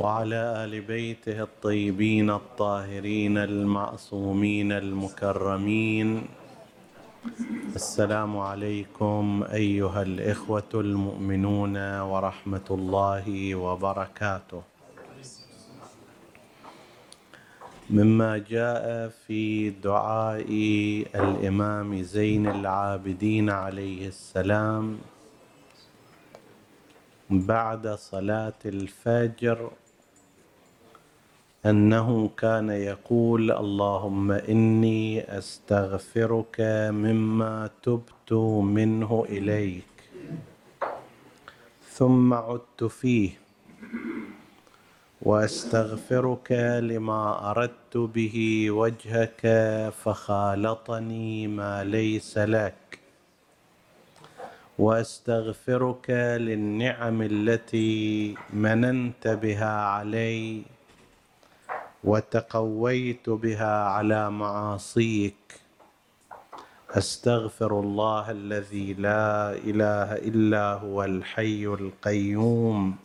وعلى آل بيته الطيبين الطاهرين المعصومين المكرمين. السلام عليكم أيها الإخوة المؤمنون ورحمة الله وبركاته. مما جاء في دعاء الإمام زين العابدين عليه السلام بعد صلاة الفجر أنه كان يقول اللهم إني أستغفرك مما تبت منه إليك ثم عدت فيه وأستغفرك لما أردت به وجهك فخالطني ما ليس لك وأستغفرك للنعم التي مننت بها علي وتقويت بها على معاصيك. أستغفر الله الذي لا إله إلا هو الحي القيوم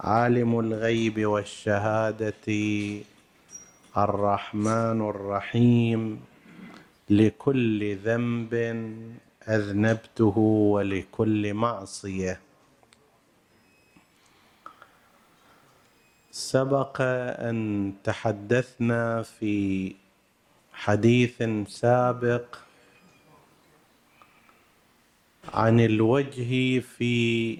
عالم الغيب والشهادة الرحمن الرحيم. لكل ذنب أذنبته ولكل معصية. سبق أن تحدثنا في حديث سابق عن الوجه في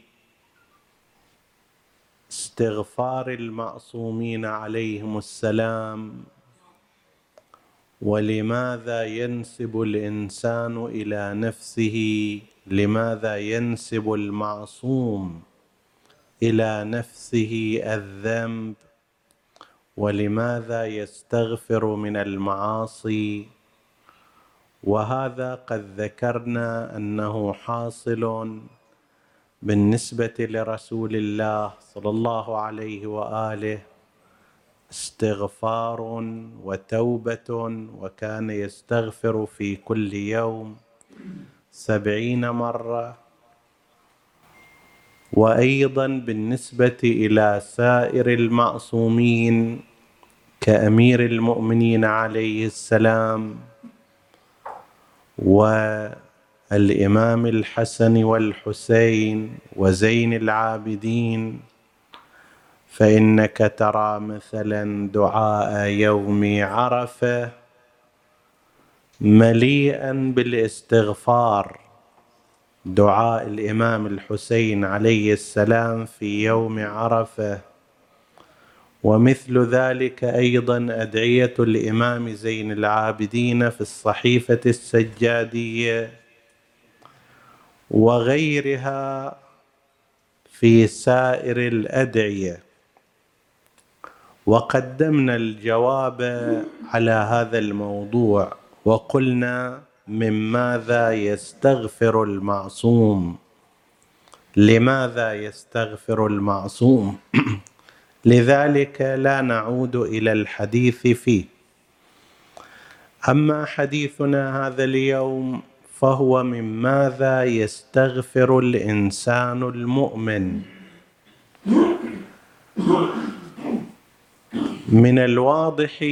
استغفار المعصومين عليهم السلام ولماذا ينسب الإنسان إلى نفسه؟ لماذا ينسب المعصوم؟ إلى نفسه الذنب ولماذا يستغفر من المعاصي؟ وهذا قد ذكرنا أنه حاصل بالنسبة لرسول الله صلى الله عليه وآله استغفار وتوبة وكان يستغفر في كل يوم سبعين مرة. وأيضا بالنسبة إلى سائر المعصومين كأمير المؤمنين عليه السلام والإمام الحسن والحسين وزين العابدين فإنك ترى مثلا دعاء يوم عرفة مليئا بالاستغفار. دعاء الإمام الحسين عليه السلام في يوم عرفة. ومثل ذلك أيضا أدعية الإمام زين العابدين في الصحيفة السجادية وغيرها في سائر الأدعية. وقدمنا الجواب على هذا الموضوع وقلنا من ماذا يستغفر المعصوم؟ لماذا يستغفر المعصوم؟ لذلك لا نعود إلى الحديث فيه. أما حديثنا هذا اليوم فهو من ماذا يستغفر الإنسان المؤمن؟ من الواضح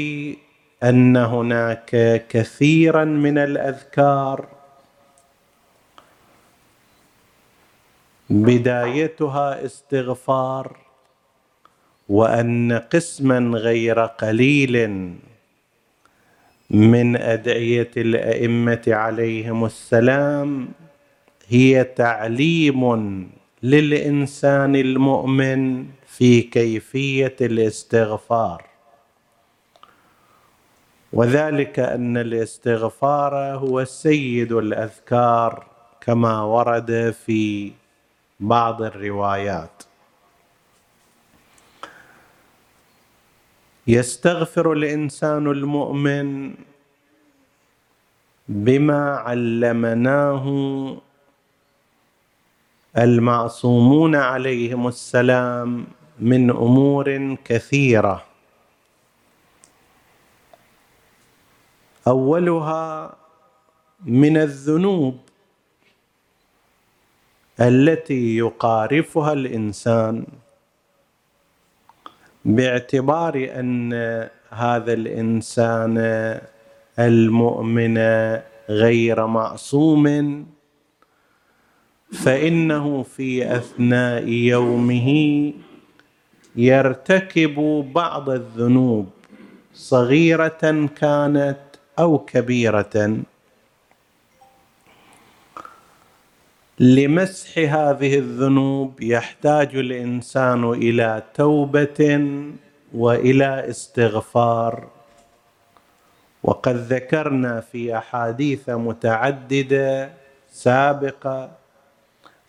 أن هناك كثيرا من الأذكار بدايتها استغفار وأن قسما غير قليل من أدعية الأئمة عليهم السلام هي تعليم للإنسان المؤمن في كيفية الاستغفار. وذلك أن الاستغفار هو سيد الأذكار كما ورد في بعض الروايات. يستغفر الإنسان المؤمن بما علمناه المعصومون عليهم السلام من أمور كثيرة. أولها من الذنوب التي يقارفها الإنسان باعتبار أن هذا الإنسان المؤمن غير معصوم فإنه في أثناء يومه يرتكب بعض الذنوب صغيرة كانت أو كبيرة. لمسح هذه الذنوب يحتاج الإنسان إلى توبة وإلى استغفار. وقد ذكرنا في أحاديث متعددة سابقة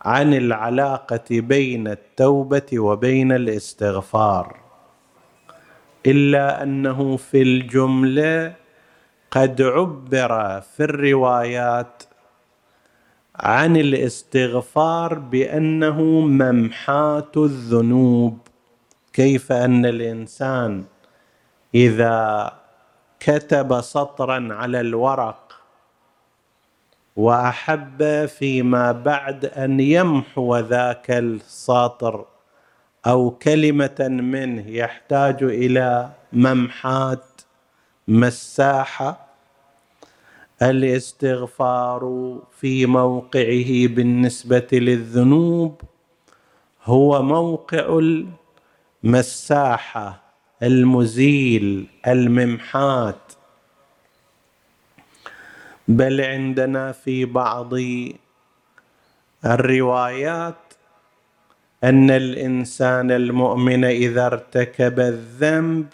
عن العلاقة بين التوبة وبين الاستغفار. إلا أنه في الجملة قد عبر في الروايات عن الاستغفار بأنه ممحات الذنوب. كيف أن الإنسان إذا كتب سطرا على الورق وأحب فيما بعد أن يمحو ذاك السطر أو كلمة منه يحتاج إلى ممحات مساحة الإستغفار في موقعه بالنسبة للذنوب هو موقع المساحة المزيل الممحات. بل عندنا في بعض الروايات أن الإنسان المؤمن إذا ارتكب الذنب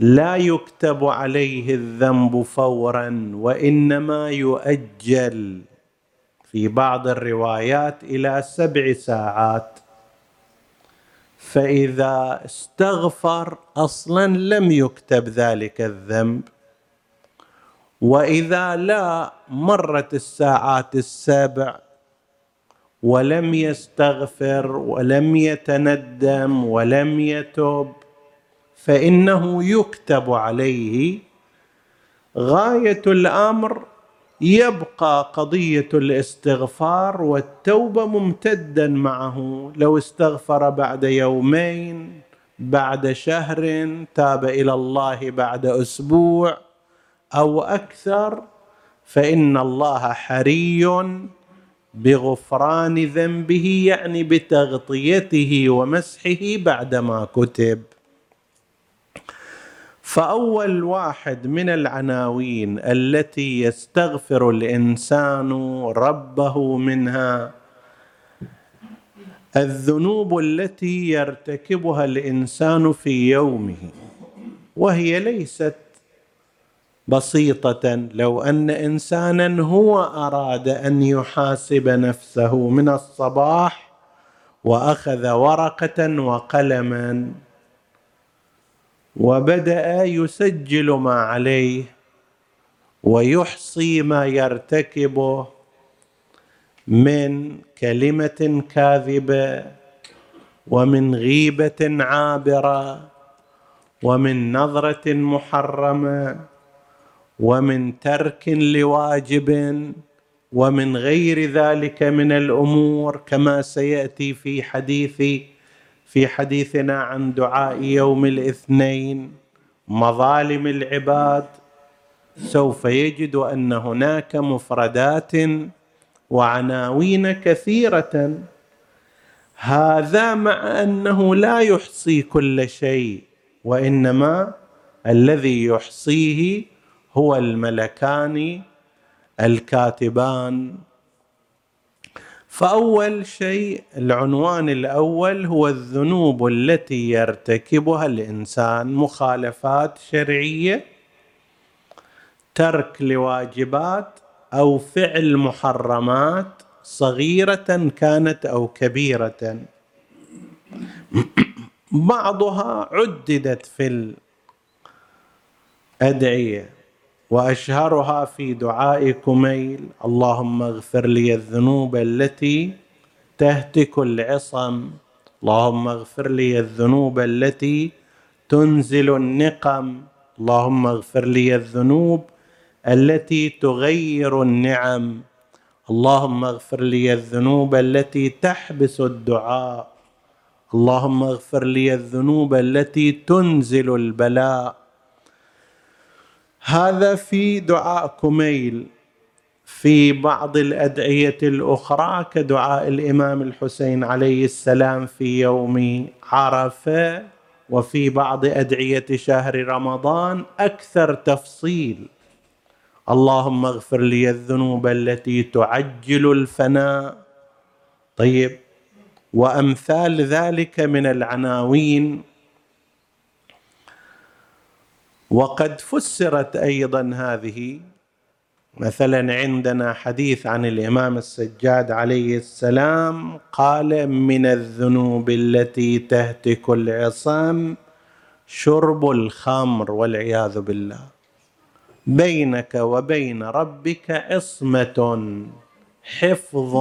لا يكتب عليه الذنب فورا وإنما يؤجل. في بعض الروايات إلى سبع ساعات. فإذا استغفر أصلا لم يكتب ذلك الذنب. وإذا لا مرت الساعات السبع ولم يستغفر ولم يتندم ولم يتب فإنه يكتب عليه غاية الأمر يبقى قضية الاستغفار والتوبة ممتدا معه. لو استغفر بعد يومين بعد شهر تاب إلى الله بعد أسبوع أو أكثر فإن الله حري بغفران ذنبه يعني بتغطيته ومسحه بعدما كتب. فأول واحد من العناوين التي يستغفر الإنسان ربه منها الذنوب التي يرتكبها الإنسان في يومه وهي ليست بسيطة. لو أن إنسانا هو أراد أن يحاسب نفسه من الصباح وأخذ ورقة وقلما وبدأ يسجل ما عليه ويحصي ما يرتكبه من كلمة كاذبة ومن غيبة عابرة ومن نظرة محرمة ومن ترك لواجب ومن غير ذلك من الأمور كما سيأتي في حديث في حديثنا عن دعاء يوم الاثنين مظالم العباد. سوف يجد أن هناك مفردات وعناوين كثيرة. هذا مع أنه لا يحصي كل شيء وإنما الذي يحصيه هو الملكان الكاتبان. فأول شيء العنوان الأول هو الذنوب التي يرتكبها الإنسان. مخالفات شرعية ترك لواجبات أو فعل محرمات صغيرة كانت أو كبيرة. بعضها عددت في الأدعية. وأشهرها في دعاء كميل. اللهم اغفر لي الذنوب التي تهتك العصم اللهم اغفر لي الذنوب التي تنزل النقم. اللهم اغفر لي الذنوب التي تغير النعم. اللهم اغفر لي الذنوب التي تحبس الدعاء. اللهم اغفر لي الذنوب التي تنزل البلاء. هذا في دعاء كميل في بعض الأدعية الأخرى كدعاء الإمام الحسين عليه السلام في يوم عرفة وفي بعض أدعية شهر رمضان أكثر تفصيل. اللهم اغفر لي الذنوب التي تعجل الفناء. طيب وأمثال ذلك من العناوين. وقد فسرت أيضا هذه. مثلا عندنا حديث عن الإمام السجاد عليه السلام قال من الذنوب التي تهتك العصام شرب الخمر والعياذ بالله. بينك وبين ربك عصمة حفظ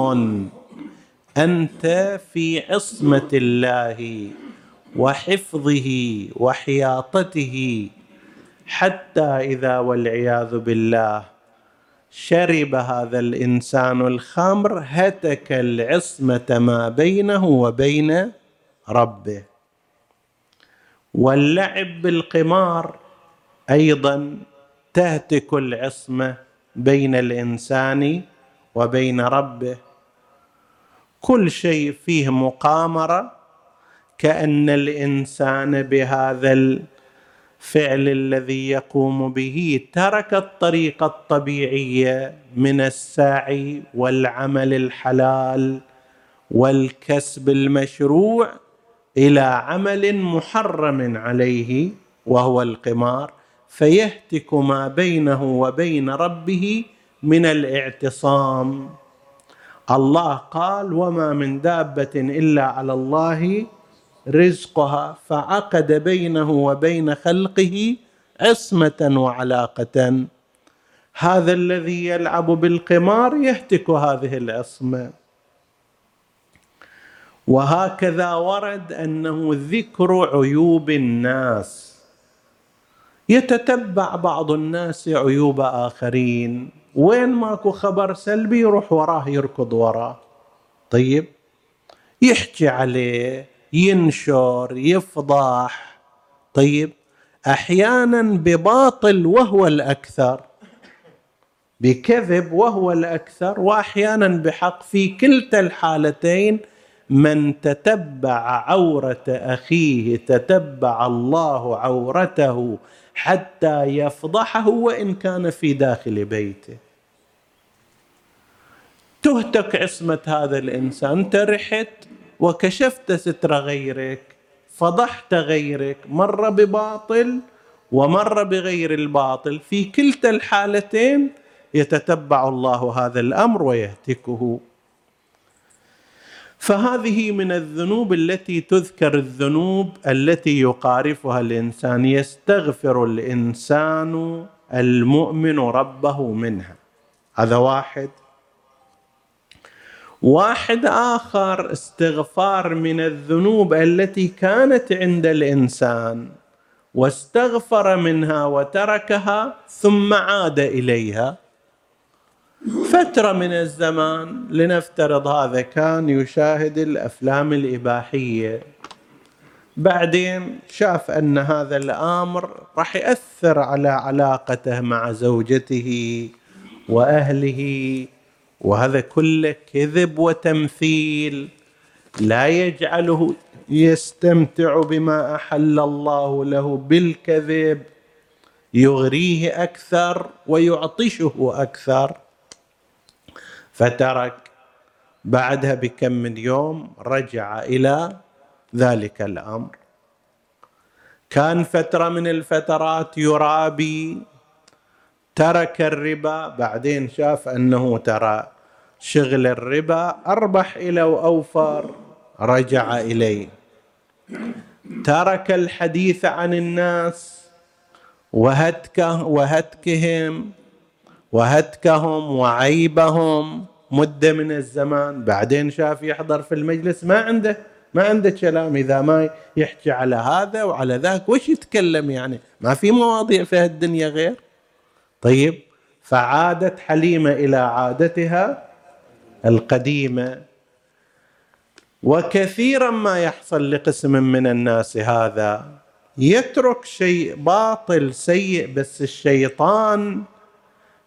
أنت في عصمة الله وحفظه وحياطته حتى إذا والعياذ بالله شرب هذا الإنسان الخمر هتك العصمة ما بينه وبين ربه. واللعب بالقمار أيضا تهتك العصمة بين الإنسان وبين ربه. كل شيء فيه مقامرة كأن الإنسان بهذا الفعل الذي يقوم به ترك الطريقة الطبيعيه من السعي والعمل الحلال والكسب المشروع إلى عمل محرم عليه وهو القمار فيهتك ما بينه وبين ربه من الاعتصام. الله قال وما من دابة إلا على الله رزقها فعقد بينه وبين خلقه عصمة وعلاقة. هذا الذي يلعب بالقمار يهتك هذه العصمة. وهكذا ورد أنه ذكر عيوب الناس. يتتبع بعض الناس عيوب آخرين. وين ماكو خبر سلبي يروح وراه يركض وراه. طيب يحكي عليه ينشر يفضح. طيب أحيانا بباطل وهو الأكثر بكذب وهو الأكثر واحيانا بحق في كلتا الحالتين من تتبع عورة أخيه تتبع الله عورته حتى يفضحه وإن كان في داخل بيته. تهتك عصمة هذا الإنسان أنت رحت وكشفت ستر غيرك فضحت غيرك مر بباطل ومر بغير الباطل. في كلتا الحالتين يتتبع الله هذا الأمر ويهتكه. فهذه من الذنوب التي تذكر الذنوب التي يقارفها الإنسان يستغفر الإنسان المؤمن ربه منها. هذا واحد. واحد آخر استغفار من الذنوب التي كانت عند الإنسان واستغفر منها وتركها ثم عاد إليها. فترة من الزمان لنفترض هذا كان يشاهد الأفلام الإباحية. بعدين شاف أن هذا الأمر راح يأثر على علاقته مع زوجته وأهله وهذا كله كذب وتمثيل. لا يجعله يستمتع بما أحل الله له بالكذب. يغريه أكثر ويعطشه أكثر. فترك بعدها بكم من يوم رجع إلى ذلك الأمر. كان فترة من الفترات يرابي. ترك الربا بعدين شاف أنه ترى شغل الربا أربح إلى وأوفر رجع إليه. ترك الحديث عن الناس وهتك وهتكهم وهتكهم وعيبهم مدة من الزمان. بعدين شاف يحضر في المجلس ما عنده ما عنده كلام إذا ما يحكي على هذا وعلى ذاك. وش يتكلم يعني؟ ما في مواضيع في هالدنيا غير؟ طيب فعادت حليمة إلى عادتها القديمة. وكثيرا ما يحصل لقسم من الناس هذا. يترك شيء باطل سيء بس الشيطان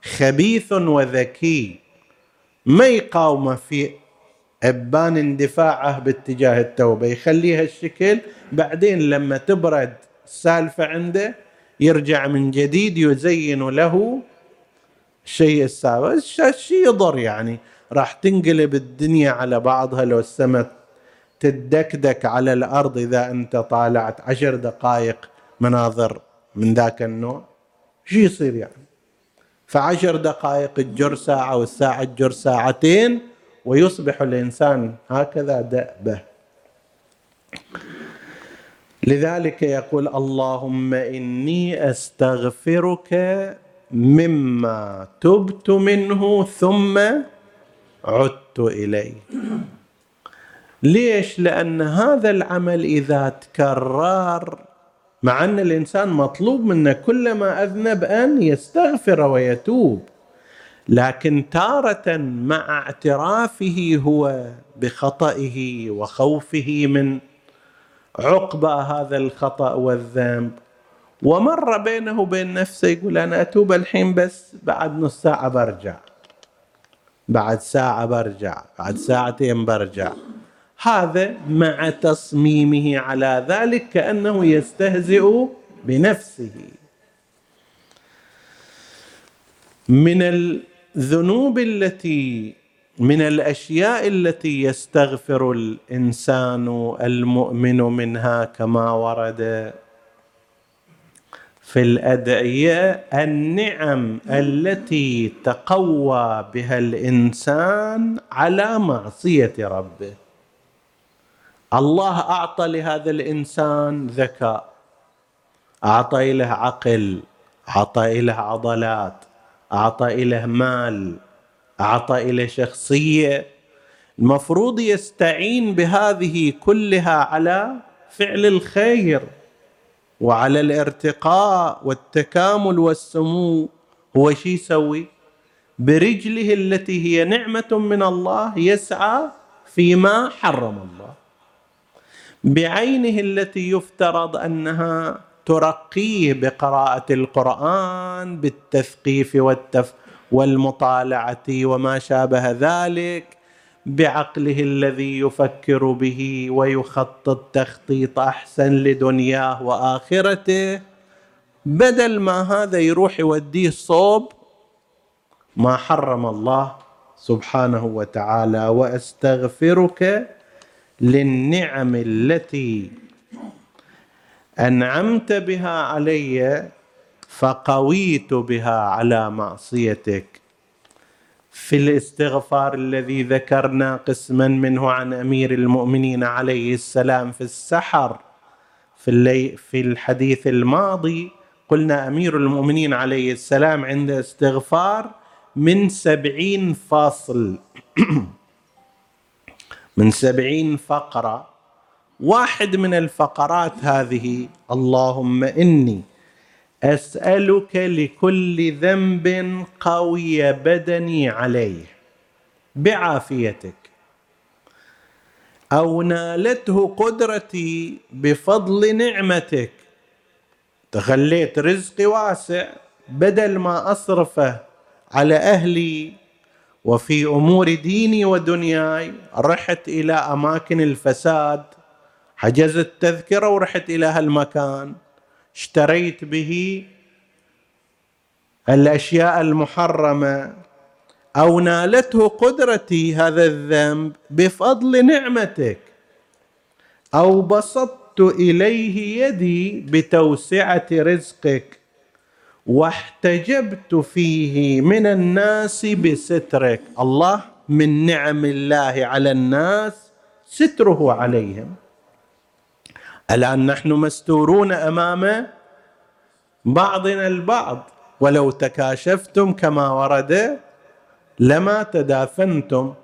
خبيث وذكي. ما يقاومه في أبان اندفاعه باتجاه التوبة. يخليها الشكل بعدين لما تبرد السالفه عنده يرجع من جديد يزين له الشيء السابق. الشيء يضر يعني. راح تنقلب الدنيا على بعضها لو السماء تدكدك على الأرض إذا أنت طالعت عشر دقائق مناظر من ذاك النوع. شو يصير يعني؟ فعشر دقائق الجر ساعة والساعة الجر ساعتين ويصبح الإنسان هكذا دأبة. لذلك يقول اللهم إني أستغفرك مما تبت منه ثم عدت إليه. ليش؟ لأن هذا العمل إذا تكرر مع أن الإنسان مطلوب منه كلما أذنب أن يستغفر ويتوب لكن تارة مع اعترافه هو بخطئه وخوفه من عقبى هذا الخطأ والذنب. ومر بينه وبين نفسه يقول أنا أتوب الحين بس بعد نص ساعة برجع. بعد ساعة برجع. بعد ساعتين برجع. هذا مع تصميمه على ذلك كأنه يستهزئ بنفسه. من الذنوب التي من الأشياء التي يستغفر الإنسان المؤمن منها كما ورد في الأدعية النعم التي تقوى بها الإنسان على معصية ربه. الله أعطى لهذا الإنسان ذكاء أعطى له عقل أعطى له عضلات أعطى له مال اعطى له شخصية. المفروض يستعين بهذه كلها على فعل الخير وعلى الارتقاء والتكامل والسمو. هو شي يسوي؟ برجله التي هي نعمة من الله يسعى فيما حرم الله. بعينه التي يفترض أنها ترقيه بقراءة القرآن بالتثقيف والتف والمطالعة وما شابه ذلك بعقله الذي يفكر به ويخطط تخطيط أحسن لدنياه وآخرته. بدل ما هذا يروح يوديه صوب ما حرم الله سبحانه وتعالى وأستغفرك للنعم التي أنعمت بها علي فقويت بها على معصيتك. في الاستغفار الذي ذكرنا قسما منه عن أمير المؤمنين عليه السلام في السحر في اللي في الحديث الماضي قلنا أمير المؤمنين عليه السلام عند استغفار من سبعين فاصل من سبعين فقرة. واحد من الفقرات هذه اللهم إني أسألك لكل ذنب قوي بدني عليه بعافيتك. أو نالته قدرتي بفضل نعمتك. تخليت رزقي واسع بدل ما أصرفه على أهلي. وفي أمور ديني ودنياي رحت إلى أماكن الفساد. حجزت تذكره ورحت إلى هالمكان. اشتريت به الأشياء المحرمة أو نالته قدرتي هذا الذنب بفضل نعمتك أو بسطت إليه يدي بتوسعة رزقك واحتجبت فيه من الناس بسترك. الله من نعم الله على الناس ستره عليهم. الآن نحن مستورون أمام بعضنا البعض. ولو تكاشفتم كما ورد لما تدافنتم.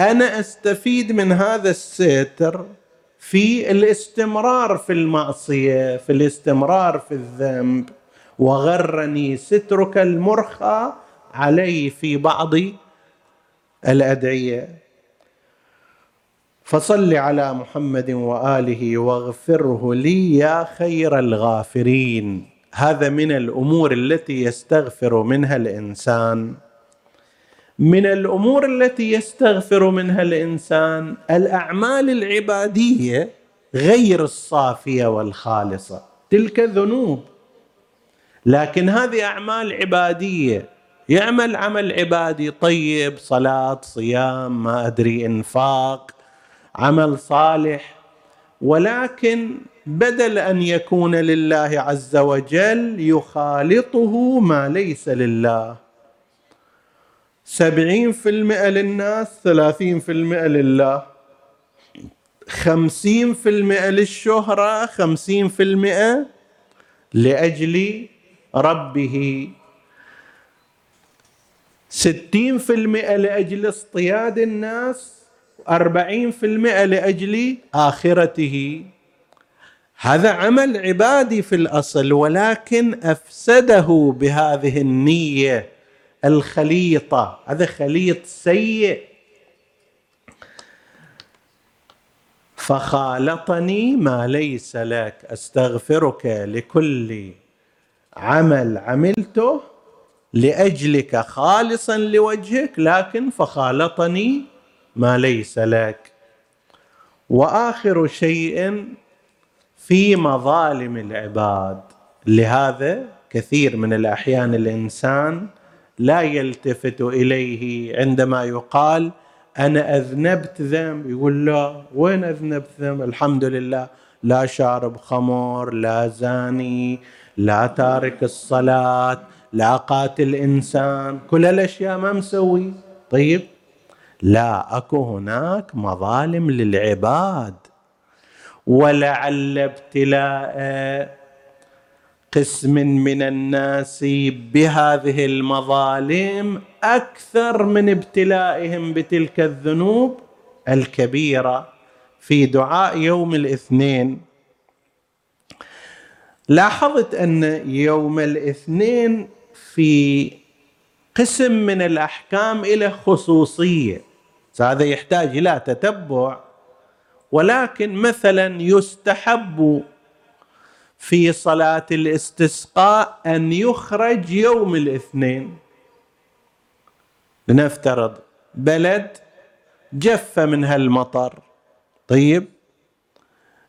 أنا أستفيد من هذا الستر في الاستمرار في المعصية في الاستمرار في الذنب. وغرني سترك المرخى علي في بعض الأدعية. فصل على محمد وآله واغفره لي يا خير الغافرين. هذا من الأمور التي يستغفر منها الإنسان. من الأمور التي يستغفر منها الإنسان الأعمال العبادية غير الصافية والخالصة. تلك ذنوب لكن هذه أعمال عبادية. يعمل عمل عبادي طيب صلاة صيام ما أدري إنفاق. عمل صالح ولكن بدل أن يكون لله عز وجل يخالطه ما ليس لله. سبعين في المئة للناس ثلاثين في المئة لله. خمسين في المئة للشهرة خمسين في المئة لأجل ربه. ستين في المئة لأجل اصطياد الناس أربعين في المئة لأجل آخرته. هذا عمل عبادي في الأصل ولكن أفسده بهذه النية الخليطة. هذا خليط سيء. فخالطني ما ليس لك أستغفرك لكل عمل عملته لأجلك خالصا لوجهك لكن فخالطني ما ليس لك. وآخر شيء في مظالم العباد. لهذا كثير من الأحيان الإنسان لا يلتفت إليه عندما يقال أنا أذنبت ذنب. يقول لا وين أذنبت ذنب؟ الحمد لله. لا شارب خمر لا زاني لا تارك الصلاة لا قاتل إنسان. كل الأشياء ما مسوي. طيب؟ لا اكو هناك مظالم للعباد. ولعل ابتلاء قسم من الناس بهذه المظالم أكثر من ابتلائهم بتلك الذنوب الكبيرة في دعاء يوم الاثنين. لاحظت أن يوم الاثنين في قسم من الأحكام له خصوصية. هذا يحتاج إلى تتبع ولكن مثلا يستحب في صلاة الاستسقاء أن يخرج يوم الاثنين. لنفترض بلد جف منها المطر طيب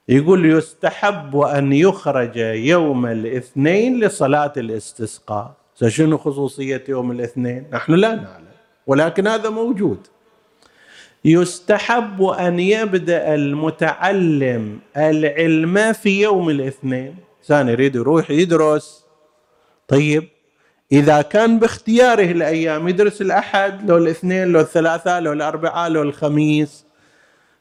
يقول يستحب أن يخرج يوم الاثنين لصلاة الاستسقاء. شنو خصوصية يوم الاثنين؟ نحن لا نعلم ولكن هذا موجود. يستحب أن يبدأ المتعلم العلم في يوم الاثنين. انسان يريد يروح يدرس. طيب إذا كان باختياره الأيام يدرس الأحد لو الاثنين لو الثلاثاء لو الاربعاء لو الخميس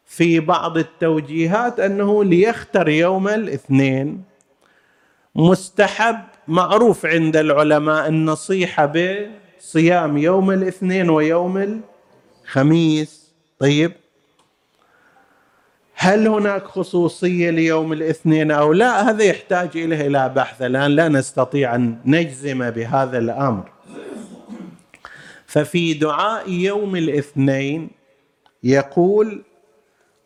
في بعض التوجيهات أنه ليختر يوم الاثنين. مستحب معروف عند العلماء النصيحة بصيام يوم الاثنين ويوم الخميس. طيب. هل هناك خصوصية ليوم الاثنين أو لا؟ هذا يحتاج إليه إلى بحث الآن. لا نستطيع أن نجزم بهذا الأمر. ففي دعاء يوم الاثنين يقول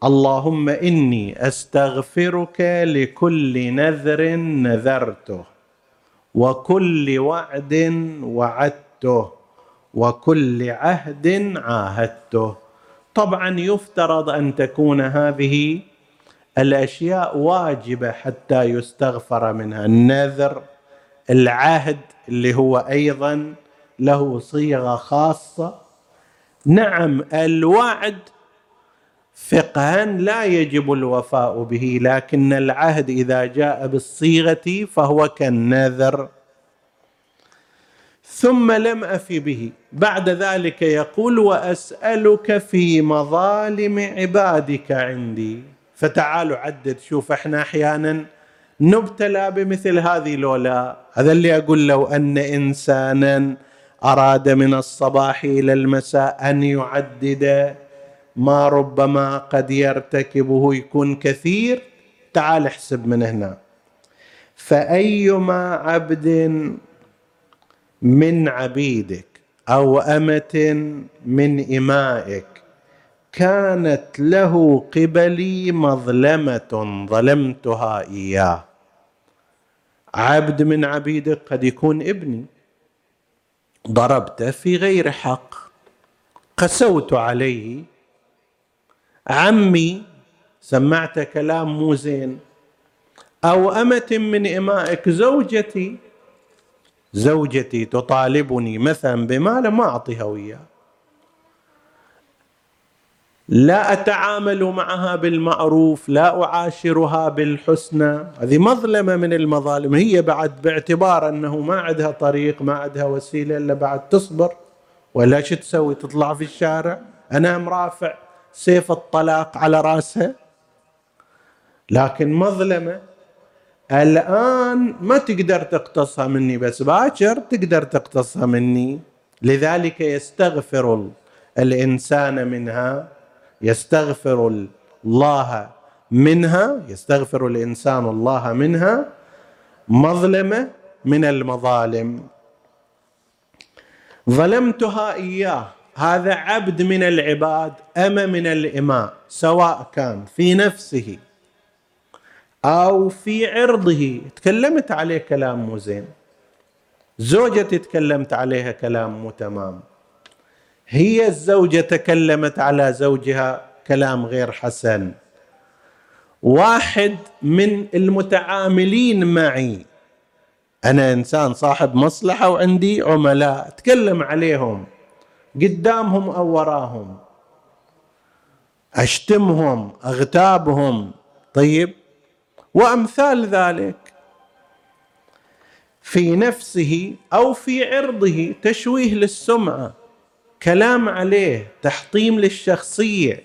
اللهم إني أستغفرك لكل نذر نذرته وكل وعد وعدته وكل عهد عاهدته. طبعا يفترض أن تكون هذه الأشياء واجبة حتى يستغفر منها. النذر العهد اللي هو أيضا له صيغة خاصة. نعم الوعد فقها لا يجب الوفاء به لكن العهد إذا جاء بالصيغة فهو كالنذر. ثم لم أف به. بعد ذلك يقول وأسألك في مظالم عبادك عندي. فتعالوا عدد شوف إحنا أحيانا نبتلى بمثل هذه لولا. هذا اللي أقول لو أن إنسانا أراد من الصباح إلى المساء أن يعدد ما ربما قد يرتكبه يكون كثير تعال احسب من هنا. فأيما عبد من عبيدك أو أمة من إمائك. كانت له قبلي مظلمة ظلمتها إياه. عبد من عبيدك قد يكون ابني. ضربته في غير حق. قسوت عليه. عمي سمعت كلام مو زين. أو أمة من إمائك زوجتي. زوجتي تطالبني مثلا بمال ما أعطيها وياه. لا أتعامل معها بالمعروف لا أعاشرها بالحسنى هذه مظلمة من المظالم. هي بعد باعتبار أنه ما عندها طريق ما عندها وسيلة إلا بعد تصبر. ولا شو تسوي؟ تطلع في الشارع. أنا مرافع سيف الطلاق على راسها. لكن مظلمة الآن ما تقدر تقتصها مني بس باكر تقدر تقتصها مني. لذلك يستغفر الإنسان منها يستغفر الله منها يستغفر الإنسان الله منها مظلمه من المظالم. ظلمتها إياه. هذا عبد من العباد أما من الإماء سواء كان في نفسه. أو في عرضه. تكلمت عليه كلام مو زين. زوجتي تكلمت عليها كلام مو تمام. هي الزوجة تكلمت على زوجها كلام غير حسن. واحد من المتعاملين معي. أنا إنسان صاحب مصلحة وعندي عملاء. أتكلم عليهم. قدامهم أو وراهم. أشتمهم أغتابهم. طيب؟ وأمثال ذلك. في نفسه أو في عرضه تشويه للسمعة كلام عليه تحطيم للشخصية.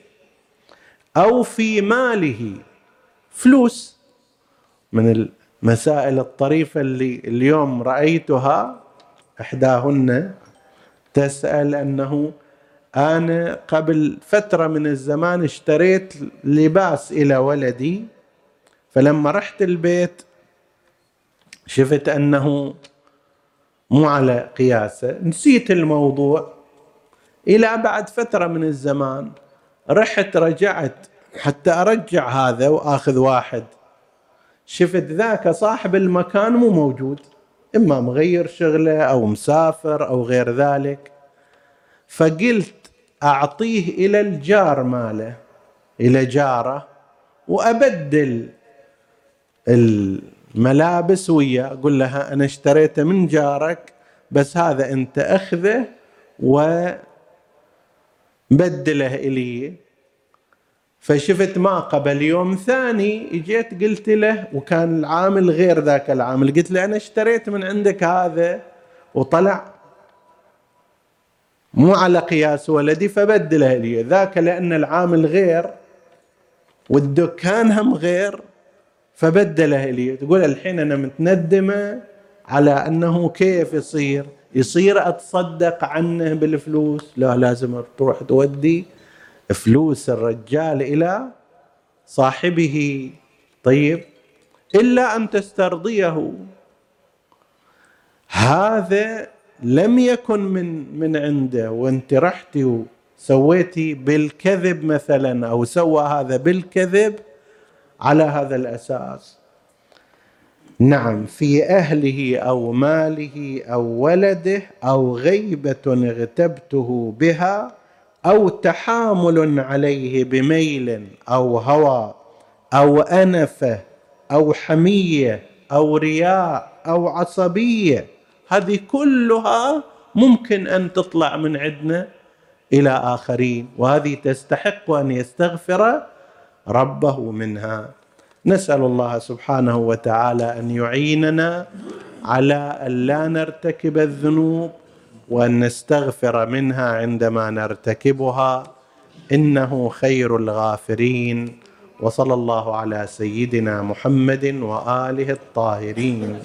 أو في ماله فلوس. من المسائل الطريفة اللي اليوم رأيتها إحداهن تسأل أنه أنا قبل فترة من الزمان اشتريت لباس إلى ولدي. فلما رحت البيت شفت أنه مو على قياسه نسيت الموضوع. إلى بعد فترة من الزمان رحت رجعت حتى أرجع هذا وآخذ واحد. شفت ذاك صاحب المكان مو موجود. إما مغير شغله أو مسافر أو غير ذلك. فقلت أعطيه إلى الجار ماله إلى جاره وأبدل الملابس وياه أقول لها أنا اشتريته من جارك بس هذا أنت أخذه وبدله إلي. فشفت ما قبل يوم ثاني اجيت قلت له وكان العامل غير ذاك العامل قلت له أنا اشتريت من عندك هذا وطلع مو على قياس ولدي فبدله لي. ذاك لأن العامل غير والدكان هم غير. فبدله لي. تقول الحين أنا متندمة على أنه كيف يصير؟ يصير أتصدق عنه بالفلوس؟ لا لازم تروح تودي فلوس الرجال إلى صاحبه. طيب إلا أن تسترضيه. هذا لم يكن من من عنده وانت رحتي وسويتي بالكذب مثلا أو سوى هذا بالكذب على هذا الأساس. نعم في أهله أو ماله أو ولده أو غيبة اغتبته بها أو تحامل عليه بميل أو هوى أو انفه أو حمية أو رياء أو عصبية هذه كلها ممكن أن تطلع من عندنا إلى آخرين وهذه تستحق أن يستغفر ربه منها. نسأل الله سبحانه وتعالى أن يعيننا على أن لا نرتكب الذنوب وأن نستغفر منها عندما نرتكبها. إنه خير الغافرين. وصلى الله على سيدنا محمد وآله الطاهرين.